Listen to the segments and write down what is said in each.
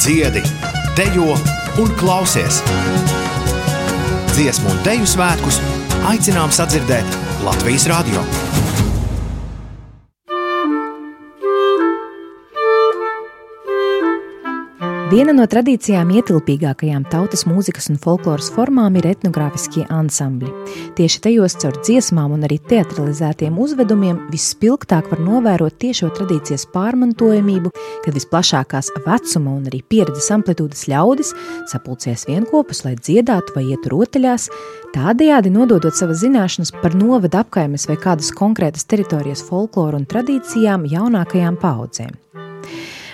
dziedi, dejo un klausies. Dziesmu un deju svētkus aicinām sadzirdēt Latvijas radio. Viena no tradīcijām ietilpīgākajām tautas mūzikas un folkloras formām ir etnogrāfiskie ansambļi. Tieši tajos caur dziesmām un arī teatralizētiem uzvedumiem vispilgtāk var novērot tiešo tradīcijas pārmantojamību, kad visplašākās vecuma un arī pieredzes amplitūdas ļaudis sapulcēs vienopus, lai dziedātu vai ietu rotaļās, tādējādi nododot savas zināšanas par novada apkaimes vai kādas konkrētas teritorijas folkloru un tradīcijām jaunākajām paudzēm.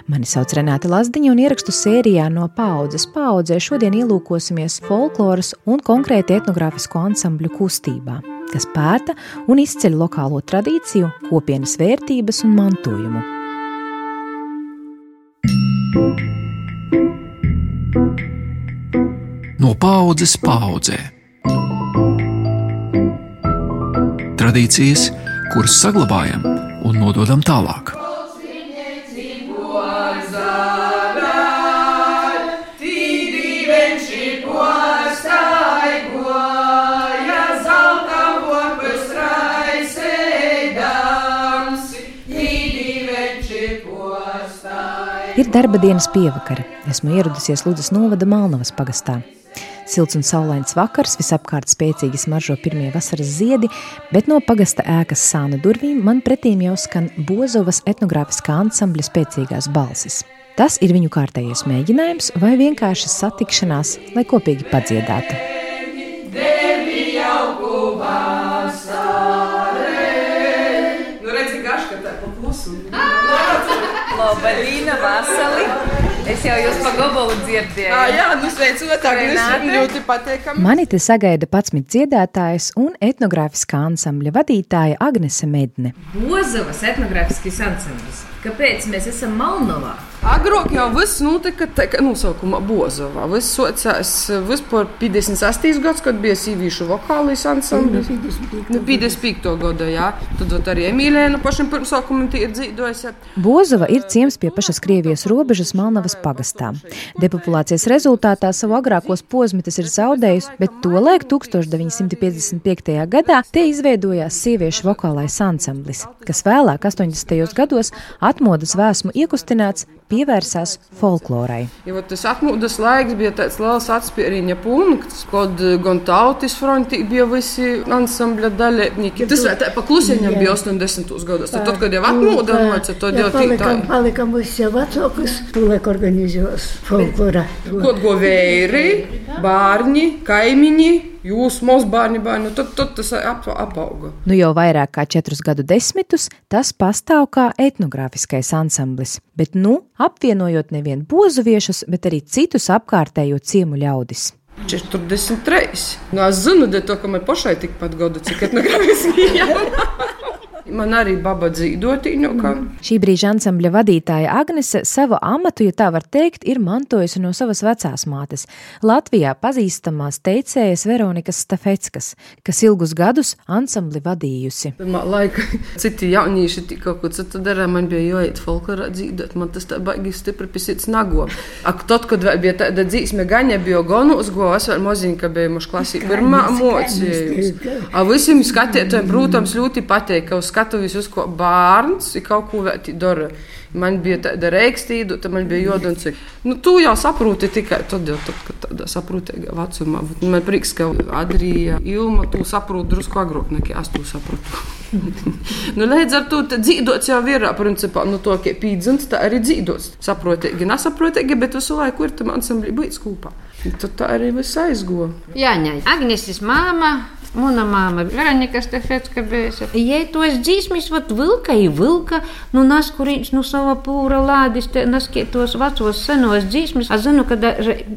Mani sauc Renāta Lazdiņa, un ierakstu sērijā no paudzes paudzē šodien ielūkosimies folkloras un konkrēti etnogrāfisko ansambļu kustībā, kas pēta un izceļ lokālo tradīciju, kopienas vērtības un mantojumu. No paudzes paudzē. Tradīcijas, kuras saglabājam un nododam tālāk. Ir darba dienas pievakara. Esmu ieradusies Ludus novada Malnavas pagastā. Silts un saulains vakars, visapkārt spēcīgi smaržo pirmie vasaras ziedi, bet no pagasta ēkas sāna durvīm man pretīm jau skan Bozovas etnogrāfiskā ansambļa spēcīgās balsis. Tas ir viņu kārtējais mēģinājums vai vienkārši satikšanās, lai kopīgi padziedātu. Devi jau Balīna Vasali. Es jau jūs pa gobolu dzirdēju. Ah, jā, nu sveicu otrāk, ļoti pateikami. Mani te sagaida pats dziedātājs un etnogrāfiskā ansambļa vadītāja Agnese Medne. Bozavas etnogrāfiskais ansamblis. Kāpēc mēs esam Malnovā? Agrāk jau viss notika tā, ka nosaukumā Bozovā. Viss socās vispār 58. gads, kad bija sīvīšu vokālais ansamblis. Nu, 55. gada, jā. Tad arī Emīlēna pašam pirmsākumam tie ir dzīvojusi. Bozova ir ciems pie pašas Krievijas robežas Malnavas pagastā. Depopulācijas rezultātā savu agrākos posmitas ir zaudējusi, bet tolaik 1955. gadā te izveidojās sieviešu vokālais ansamblis, kas vēlāk 80. gados atmodas vēsmu iekustināts pievērsās folklorai. Ja, tas atmodas laiks bija tāds liels atspēriņa punkts, kad eh, gan tautas frontī bija visi ansambļa dalībnieki. Tas tā pa klusiņam bija 80. gados. Tad, tad, kad jau atmoda noca, tad jau tika tā. Palikam visi jau vecākus, tūlēk organizējos folklora. Kod go vēri, bārņi, kaimiņi. Jūs mūsu bērni, bērni, tad, tad tas ap, apauga. Nu jau vairāk kā četrus gadu desmitus tas pastāv kā etnogrāfiskais ansamblis, bet nu apvienojot nevien bozuviešus, bet arī citus apkārtējo ciemu ļaudis. 43. Nu, es zinu, ka man pašai tikpat gadu, cik etnogrāfiski jau. Man arī baba dzīvotīņu. Mm. Šī brīža ansambļa vadītāja Agnese savu amatu, ja tā var teikt, ir mantojusi no savas vecās mātes. Latvijā pazīstamās teicējas Veronikas Stafetskas, kas ilgus gadus ansambli vadījusi. Pirmā laika citi jaunieši kaut ko citu darīja, man bija jāiet folklorā dzīvot, man tas tā baigi stipri pisīts nago. Ak, tad, kad bija tāda dzīsme gaņa, bija gonos, go, es vēl moziņa, ka bija muš klasī pirmā mocījums. A visiem skatētājiem, protams, ļoti pateik, ka uz skatuves uzko bērns kaut ko dara. Man bija tāda reikstība, tad man bija jādara, cik. Nu, tu jau saproti tikai tad, jau, tad kad tādā saprotīgā vecumā. Man prieks, ka Adrija, Ilma, tu saproti drusku agrāk nekā es to saprotu. nu, līdz ar to dzīvots jau ir, principā, nu, to, ka pīdzins, tā arī dzīvots. Saprotīgi, nesaprotīgi, bet visu laiku ir tam ansamblī bijis kopā. Tad tā arī viss aizgoja. Jā, nē, Agneses māma Mana māma Veronika Stefetska bija. Ja tos dzīsmis, vat vilka i vilka, nu nas kurīns nu sava pūra lādis, te nas tos vecos senos dzīsmis. Es zinu, kad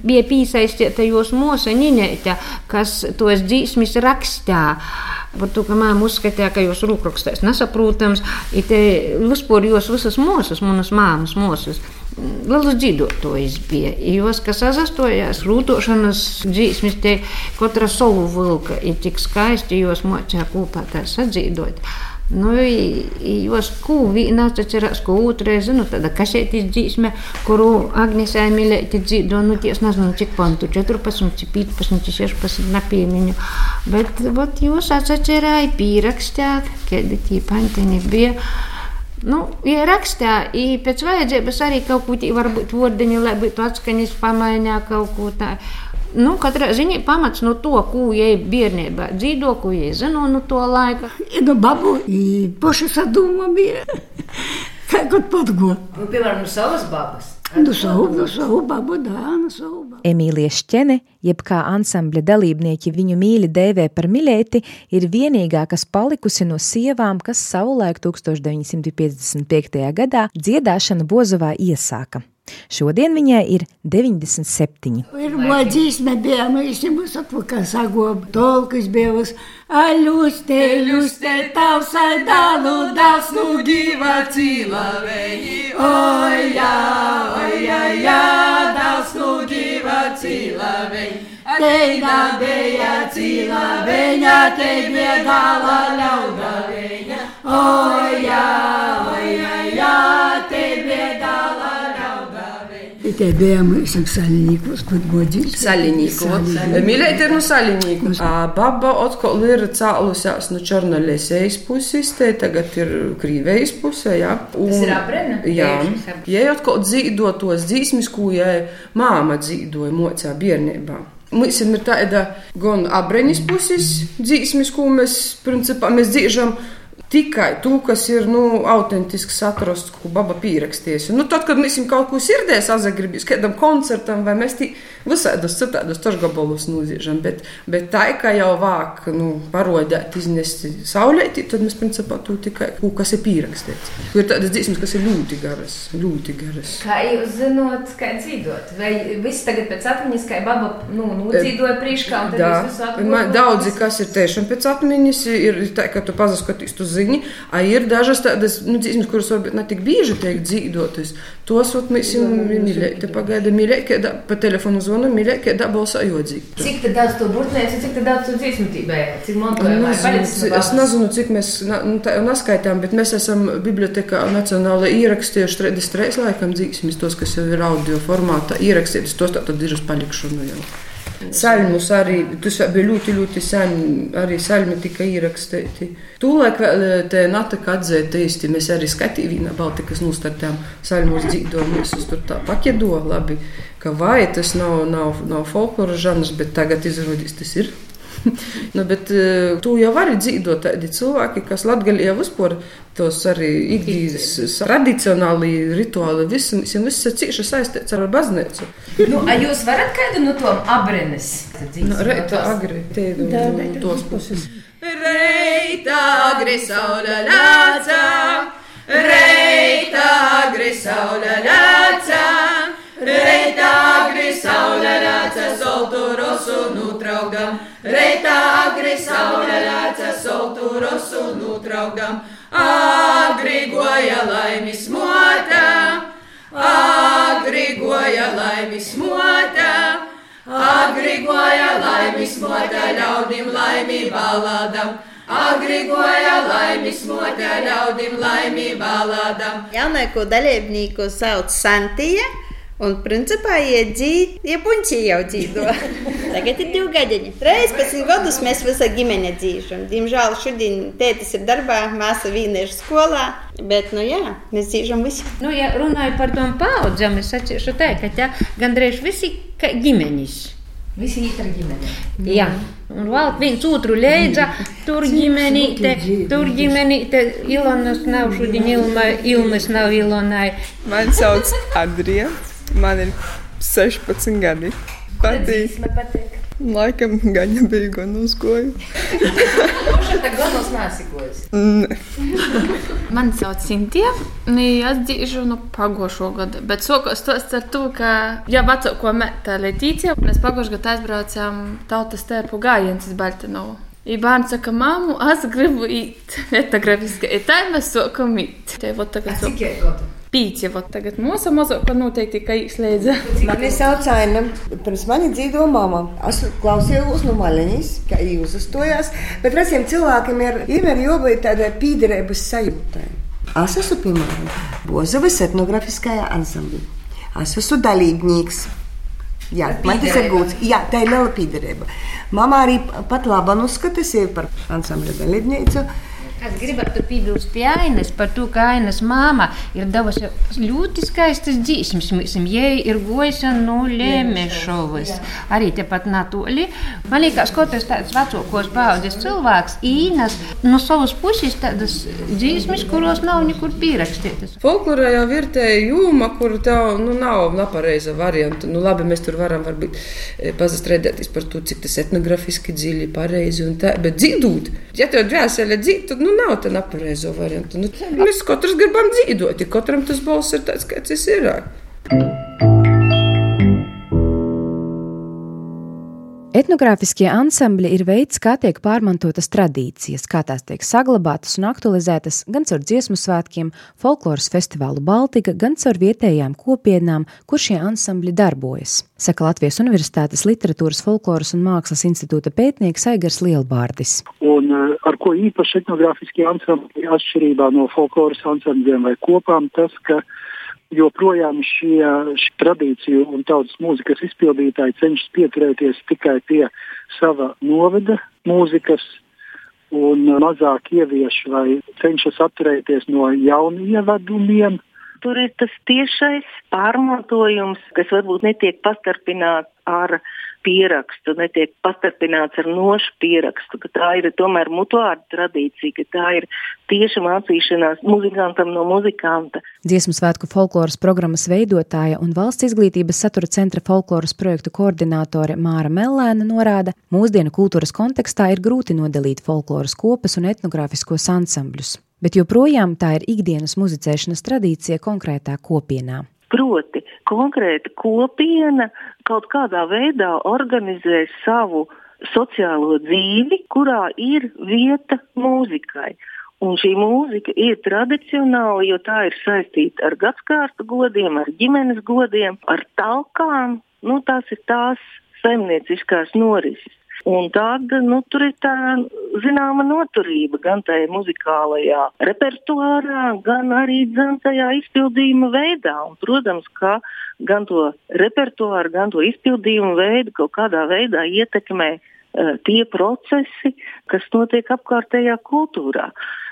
bija pīsaistīta jos mosa Ninēta, kas tos dzīsmis rakstā. Par to, ka māma uzskatīja, ka jūs rūkrakstēs nesaprotams, ir te vispār jūs visas mūsas, manas māmas mūsas. Lielus dzīvotājus bija. Jūs, kas sastojās, rūtošanas dzīsmis, te katra savu vilka ir tik skaisti, jūs mocījā kopā tā sadzīvot. Nu, jos kuu viinās, tad cerās, ko otrais, nu, tāda kašētis dzīsme, kuru Agnesē mīlēti dzīdo, nu, ties nezinu, cik pantu, 14, 15, 16, nepiemiņu. Bet, vot, jūs atsacerēja pīrakstēt, kad tie pantiņi bija. Nu, ja rakstā, ja pēc vajadzības arī kaut ko tādu, varbūt vārdiņu, lai būtu atskaņas pamaiņā kaut ko tādu. Nu, katrā ziņā pamats no to, ko jai bērnībā dzīvo, ko jai zina no to laika. Nu, babu, i poši sadūma bija. Kā kaut podgo. Nu, piemēram, no savas babas. Nu, savu, nu, savu babu, dā, nu, savu babu. Emīlija Šķene, jeb kā ansambļa dalībnieki viņu mīļi dēvē par mīļēti, ir vienīgā, kas palikusi no sievām, kas savulaik 1955. gadā dziedāšanu Bozovā iesāka. Šodien viņai ir 97. Pirmā dzīsme bija, nu, mums atpakaļ sagoba, tolkas bija uz aļuste, ļuste, tausai dalu, dals nu gīva cīla veji. Oi, jā, dals nu gīva cīla veji. Teida bija cīla veņa, te bija dala ļauda veņa. Oi, jā, te bija veņa. Te esam saļinīkos, pat godīgi. Saļinīku. Mīļēt ir no saļinīku. A baba atkal ir cēlusies no Černalēsējas puses, te tagad ir Krīvējas pusē, jā. Un, Tas ir abrena? Jā. Jai atkal dzīvo tos dzīsmis, ko jai māma dzīvoja mocā bērnībā. Mums ir tāda gan abreņas puses dzīsmis, ko mēs, principā, mēs dzīžam tikai to, kas ir nu, autentisks, atrasts, ko baba pierakstījusi. Nu, tad, kad mēs kaut ko sirdē sazagribījām, kādam koncertam, vai mēs tī visādus citādos tožgabalus nūzīžam, bet, bet tā, kā jau vāk, nu, parodēt, iznest saulētī, tad mēs, principā, to tikai kaut kas ir pierakstīts. Ir tādas dzīsmes, kas ir ļoti garas, ļoti garas. Kā jūs zināt, kā dzīvot? Vai viss tagad pēc atmiņas, kā baba nu, nudzīvoja priekškā, un tad jūs visu atgūstat? daudzi, kas ir tiešām pēc atmiņas, ir tā, ka tu pazaskaties, tu zini, a ir dažas tādas, nu, dzīsmes, kuras varbūt ne tik bieži tiek dzīvotas. Tos, ot, mēs jau mīļāk, te pagaida mīļāk, kad pa telefonu zvanu, mīļāk, kad balsā jodzīgi. Cik tad daudz to burtnēci, cik tad daudz to dzīsmitībā, cik mantojumā ir Nezinu, palicis ci- no Es nezinu, cik mēs nu, tā neskaitām, bet mēs esam bibliotekā nacionāli ierakstījuši 33 laikam dzīsmes, tos, kas jau ir audio formātā ierakstītas, tos tā tad ir uz palikšanu jau. Saļmus arī, tas bija ļoti, ļoti sen, arī saļmi tika ierakstīti. Tūlēk vēl eh, te natika atzēt īsti, mēs arī skatījām Baltikas nostartām saļmus dzīdojumus, uz tur tā paķedo labi, ka vai tas nav, nav, nav folklora žanrs, bet tagad izrādīs tas ir. nu, bet eh, tu jau vari dzīvot tādi cilvēki, kas latgaļā vispār tos arī ikdienas tradicionāli rituāli, visam viss ir cieši saistīts ar baznīcu. Nu, a jūs varat kādu no tom abrenes? Nu, Reita agri, te nu, tos puses. Reita agri saule lāca, reita agri saule lāca, reita agri saule lāca, soltu rosu nutraukdam, reita agri saule lāca, soltu rosu nutraukdam, agri goja laimis motā, agri goja laimis motā. Agrigoja laimis motē ļaudim laimī balādam. Agrigoja laimis motē ļaudim laimī balādam. Jaunāko dalībnieku sauc Santija. Un, principā, iedzīvo, ja puņķi jau dzīvo. Tagad ir divi gadiņi. Reiz pēc gadus mēs visa ģimene dzīvojam. Diemžēl šodien tētis ir darbā, māsa vīna ir skolā. Bet, nu jā, mēs dzīvojam visi. Nu, ja runāju par tām paudzēm, es atceros, ka tā gandrīz visi ģimenis. Visi ir ar ģimeni. Jā, un vēl viens otru leidza, tur ģimenīte, tur ģimenīte, Ilonas nav šodien Ilma, Ilmas nav Ilonai. Mani sauc Adrija. Man ir 16 gadi. Patīk. Man patīk. Laikam gaņa bija gan uzgoju. Kurš tā galvas nāsikos? Mani sauc Sintīna. Es dzīvoju no pagājušā gada. Bet sākās tas ar to, ka, ja vecāko meta Letīcija, mēs pagājušajā gadā aizbraucām tautas tērpu gājienus uz Baltinovu. I bērns saka, māmu, es gribu iet etnografiski. I tā mēs sākam iet. Te vot tagad Cik ir gadu? Pīci, vot tagad mūsu mazāko noteikti, ka īslēdza. Mani sauc Aina, pirms mani dzīvo mama. Es klausījos no maļaņas, kā jūs uzstojās, bet visiem cilvēkiem ir vienmēr jābūt tādai pīderības sajūtai. Es esmu, piemēram, Bozavas etnografiskajā ansamblī. Es esmu dalībnieks. Jā, man tas ir gūts. Jā, tā ir liela pīderība. Mama arī pat labi uzskata sevi par ansambļa dalībnieci. Es gribētu piebilst pie Ainas par to, ka Ainas māma ir devusi ļoti skaistas dzīsmes. Viņai ir gojusi no Lemešovas. Arī tepat natūli. Man liekas, ka tas tāds vecākos paudzes cilvēks, Īnas, no savas puses tādas dzīsmes, kuros nav nekur pierakstītas. Folklorā jau ir tā jūma, kur tev nu, nav nepareiza varianta. Nu, labi, mēs tur varam varbūt pazastrēdēties par to, cik tas etnografiski dziļi, pareizi un tā, bet dzīvot, ja tev dvēsele dzīvo, tad nu, nav tā nepareizo variantu. Nu, mēs katrs gribam dzīvot, katram tas balss ir tāds, kāds tas ir. Etnogrāfiskie ansambļi ir veids, kā tiek pārmantotas tradīcijas, kā tās tiek saglabātas un aktualizētas gan caur dziesmu svētkiem, folkloras festivālu Baltika, gan caur vietējām kopienām, kur šie ansambļi darbojas. Saka Latvijas Universitātes Literatūras, Folkloras un Mākslas institūta pētnieks Aigars Lielbārdis. Un ar ko īpaši etnogrāfiskie ansambļi atšķirībā no folkloras ansambļiem vai kopām, tas, ka joprojām šie, šie tradīciju un tautas mūzikas izpildītāji cenšas pieturēties tikai pie sava novada mūzikas un mazāk ievieš vai cenšas atturēties no jaunu ievadumiem. Tur ir tas tiešais pārmantojums, kas varbūt netiek pastarpināts ar pierakstu, netiek pastarpināts ar nošu pierakstu, ka tā ir tomēr mutuāra tradīcija, ka tā ir tieša mācīšanās muzikantam no muzikanta. Dziesmu svētku folkloras programmas veidotāja un valsts izglītības satura centra folkloras projektu koordinātore Māra Mellēna norāda, mūsdienu kultūras kontekstā ir grūti nodalīt folkloras kopas un etnogrāfiskos ansambļus, bet joprojām tā ir ikdienas muzicēšanas tradīcija konkrētā kopienā. Proti, konkrēta kopiena kaut kādā veidā organizē savu sociālo dzīvi, kurā ir vieta mūzikai. Un šī mūzika ir tradicionāla, jo tā ir saistīta ar gadsimtu godiem, ar ģimenes godiem, ar talkām. Nu, tās ir tās saimnieciskās norises. Un tad nu, tur ir tā zināma noturība gan tajā muzikālajā repertuārā, gan arī tajā izpildījuma veidā. Un, protams, ka gan to repertuāru, gan to izpildījumu veidu kaut kādā veidā ietekmē uh, tie procesi, kas notiek apkārtējā kultūrā. Uh,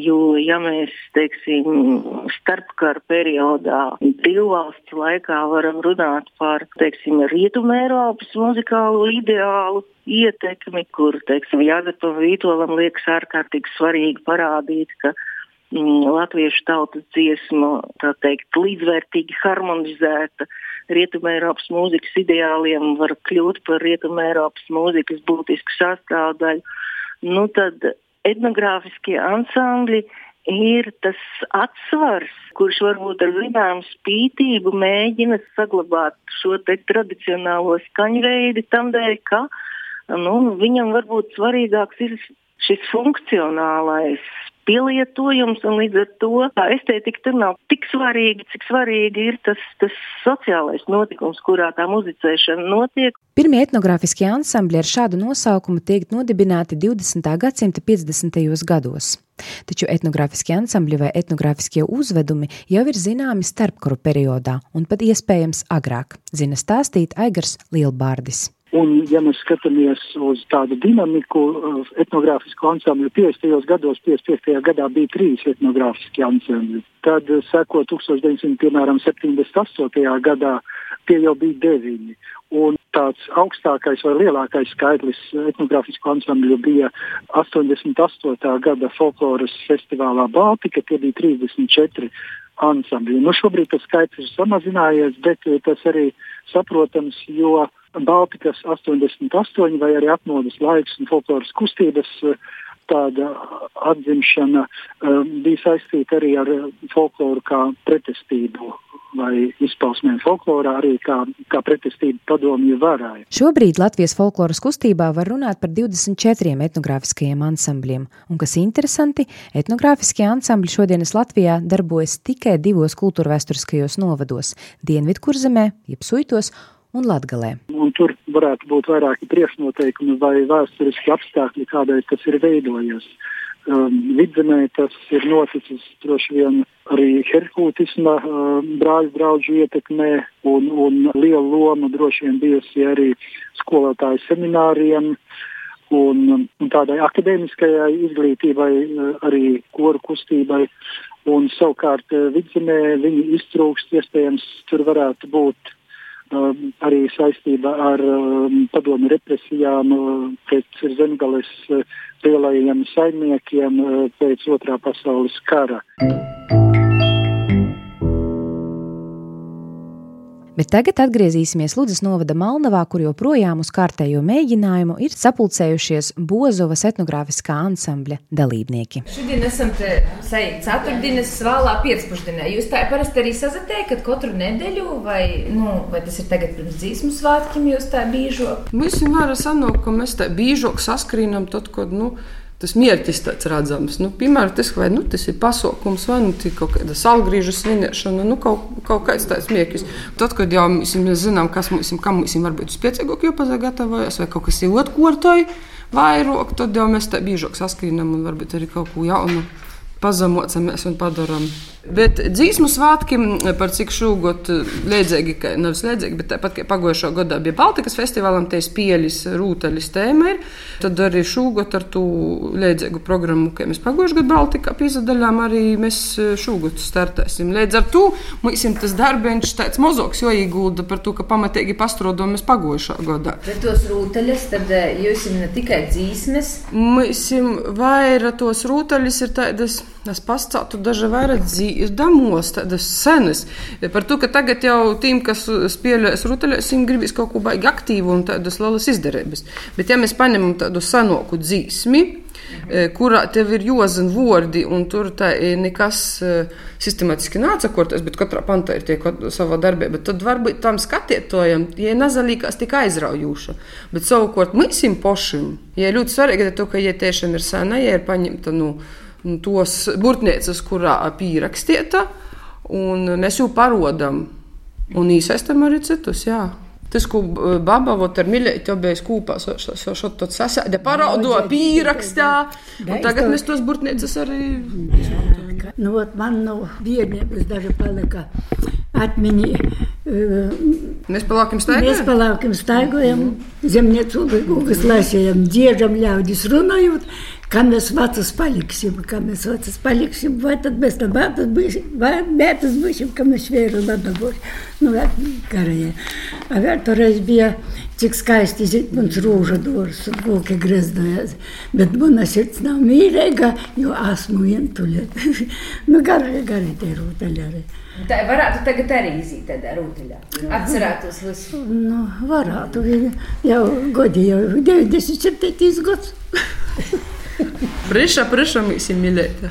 jo, ja mēs, teiksim, starpkara periodā, brīvvalsts laikā varam runāt par, Rietumē Eiropas muzikālo ideālu ietekmi, kur, teiksim, Jāzepa Vītolam liekas ārkārtīgi svarīgi parādīt, ka mm, latviešu tautas dziesma, teikt, līdzvērtīgi harmonizēta Rietumē Eiropas mūzikas ideāliem var kļūt par Rietumē Eiropas mūzikas būtisku sastāvdaļu. Nu, tad etnogrāfiskie ansambļi ir tas atsvars, kurš varbūt ar zināmu spītību mēģina saglabāt šo tradicionālo skaņveidu, tam dēļ, ka nu, viņam varbūt svarīgāks ir šis funkcionālais pielietojums, un līdz ar to estētika tur nav tik svarīga, cik svarīgi ir tas, tas sociālais notikums, kurā tā muzicēšana notiek. Pirmie etnogrāfiskie ansambļi ar šādu nosaukumu tiek nodibināti 20. gadsimta 50. gados. Taču etnogrāfiskie ansambļi vai etnogrāfiskie uzvedumi jau ir zināmi starpkaru periodā un pat iespējams agrāk, zina stāstīt Aigars Lielbārdis. Un, ja mēs skatāmies uz tādu dinamiku, uh, etnogrāfisku ansambļu 50. gados, 55. gadā bija trīs etnogrāfiski ansambļi. Tad, uh, seko 1978. gadā, tie jau bija deviņi. Un tāds augstākais vai lielākais skaitlis etnogrāfisku ansambļu bija 88. gada folkloras festivālā Baltika, tie bija 34 ansambļi. Nu, šobrīd tas skaits ir samazinājies, bet uh, tas arī saprotams, jo Baltikas 88 vai arī atmodas laiks un folkloras kustības eh, tāda atzimšana um, bija saistīta arī ar folkloru kā pretestību vai izpausmēm folklorā, arī kā, kā pretestība padomju varai. Šobrīd Latvijas folkloras kustībā var runāt par 24 etnogrāfiskajiem ansambļiem, un kas interesanti, etnogrāfiskie ansambļi šodienas Latvijā darbojas tikai divos kultūrvēsturiskajos novados - Dienvidkurzemē, jeb Suitos un Latgalē. Un tur varētu būt vairāki priekšnoteikumi vai vēsturiski apstākļi, kādēļ tas ir veidojies um, vidzemē tas ir noticis droši vien arī herkūtisma um, brāļu draugu ietekmē, un, un liela loma droši vien bijusi arī skolotāju semināriem. Un, un tādai akadēmiskajai izglītībai, uh, arī koru kustībai, un savukārt uh, vidzemē viņi iztrūkst. Iespējams, tur varētu būt arī saistība ar um, padomu represijām uh, pret zemgales uh, lielajiem saimniekiem uh, pēc otrā pasaules kara. Bet tagad atgriezīsimies Ludus novada Malnavā, kur joprojām uz kārtējo mēģinājumu ir sapulcējušies Bozovas etnogrāfiskā ansambļa dalībnieki. Šodien esam te ceturtdienas svālā piecpušdienā. Jūs tā parasti arī sazatiekat katru nedēļu, vai, nu, vai tas ir tagad pirms dzīsmu svētkiem jūs tā bīžo? Mēs vienmēr sanāk, ka mēs tā bīžok saskrīnam tad, kad, nu, tas mērķis tāds redzams. Nu, piemēram, tas, vai, nu, tas ir pasākums, vai nu, kaut kāda salgriežu svinēšana, nu, kaut, kaut kāds tāds mērķis. Tad, kad jau mēs, zinām, kas mums, kam mums varbūt spēcīgāk jāpazagatavojas, vai kaut kas ir otkārtoji vairāk, tad jau mēs tā biežāk saskrīnam un varbūt arī kaut ko jaunu pazemocamies un padarām. Bet dzīsmu svētkiem, par cik šogad liedzīgi, ka nav liedzīgi, bet tāpat kā pagājušā gadā bija Baltikas festivālam, te spieļas rūtaļas tēma ir, tad arī šogad ar to liedzīgu programmu, ka mēs pagājušā gada Baltikā pīzadaļām arī mēs šogad startēsim. Līdz ar to mums tas darbiņš tāds mozoks jāiegulda par to, ka pamatīgi pastrodom mēs pagājušā gadā. Bet tos rūtaļas, tad jūs ne tikai dzīsmes? Mēs vairāk tos rūtaļas ir tādas, es pastātu daži vairāk dzīsmes damos, tādas senas. Par to, ka tagad jau tiem, kas spēlēs ruteļos, viņiem gribas kaut ko baigi aktīvu un tādas lielas izdarības. Bet ja mēs paņemam tādu sanoku dzīsmi, mhm. kurā tev ir jozina vārdi, un tur nekas sistemātiski nācakoties, bet katrā pantā ir tie savā darbībā. Tad varbūt tam skatītājam, ja nezalīkās tik aizraujoša. Bet savukārt mums pašam, ja ļoti svarīgi, to, ka ja tiešām ir sena, ja ir paņemta. Nu, tos burtnieces, kurā pierakstīta, un mēs jau parodam un iesaistam arī citus. Jā. Tas, ko baba ar mīļēju, jau bija kopā, jau šo tādu sasēdi paraudo, pierakstā, un tagad mēs tos burtnieces arī. Nu, ot, man no bērnības daži palika atmiņā. Mēs palākim staigājam. Mēs palākim staigājam, zemnieku līgugas lasījam, dziežam ļaudis runājot, kā mēs vecus paliksim, kā mēs vecus paliksim, vai tad mēs tam bērtas būsim, vai bērtas būsim, ka mēs vēru ladabūsim. Nu, garajā. A vēl toreiz bija, cik skaisti Zitmunds rūža dors un vilki grezdojās. Bet mana sirds nav mīrēga, jo esmu vientuļa. nu, garai, garai tie rūteļi arī. Tā varētu tagad arī iziet tādā rūteļā. Atcerētos visu. Nu, varētu. Jau godi, jau 97. gads. Priekšā mēs esam mīļākie.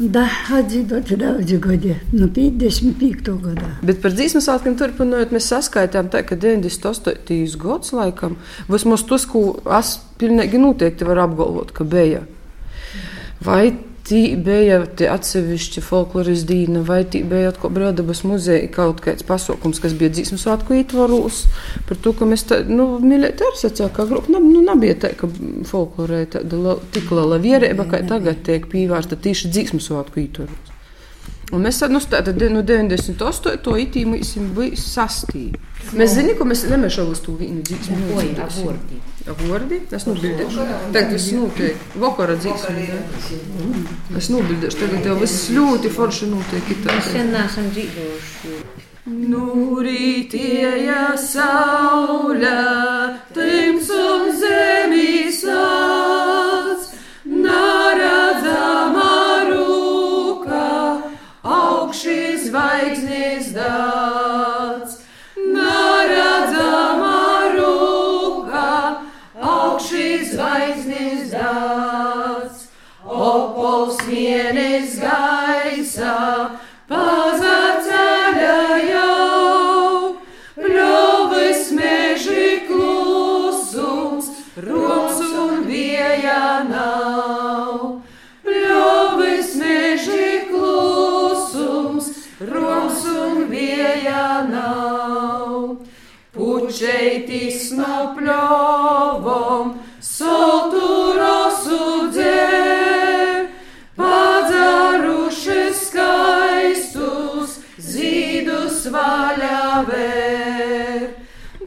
Da, atzīdot daudzi gadi, nu 55. gadā. Bet par dzīsmu sākumiem turpinot, mēs saskaitām tā, ka 98. gads laikam, vismaz tas, ko es pilnīgi noteikti varu apgalvot, ka bija. Vai tī bija tie atsevišķi folkloras dīna, vai tī bija atkal Brādabas muzeja kaut kāds pasākums, kas bija dzīsmu svētku ietvaros, par to, ka mēs tā, nu, mīlēt ar sacā, ka grupa, nu, nebija tā, ka folklorē tāda tik liela vierība, kā tagad tiek pīvārsta tīši dzīsmu svētku ietvaros. Un mēs nu, tādu no 98. to itīmu bija sastīvi. Mēs zinām, ka mēs nemēšam uz to vienu dzīsmu. Abordi? Es nobildēšu. Tagad viss notiek. Vakara dzīsmu. Es nobildēšu. Tagad jau viss ļoti forši notiek. Mēs sen neesam dzīvojuši. Nu rītieja saule, tims un Pučeitis no pļovom, solturo sudzer, padzaruši skaistus, zīdus vaļā ver.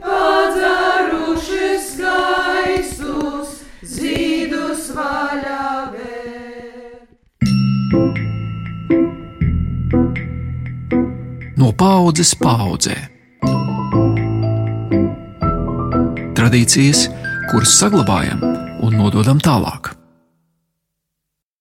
Padzaruši skaistus, zīdus vaļā ver. No paudzes paudzē. Tradīcijas, kuras saglabājam un nododam tālāk.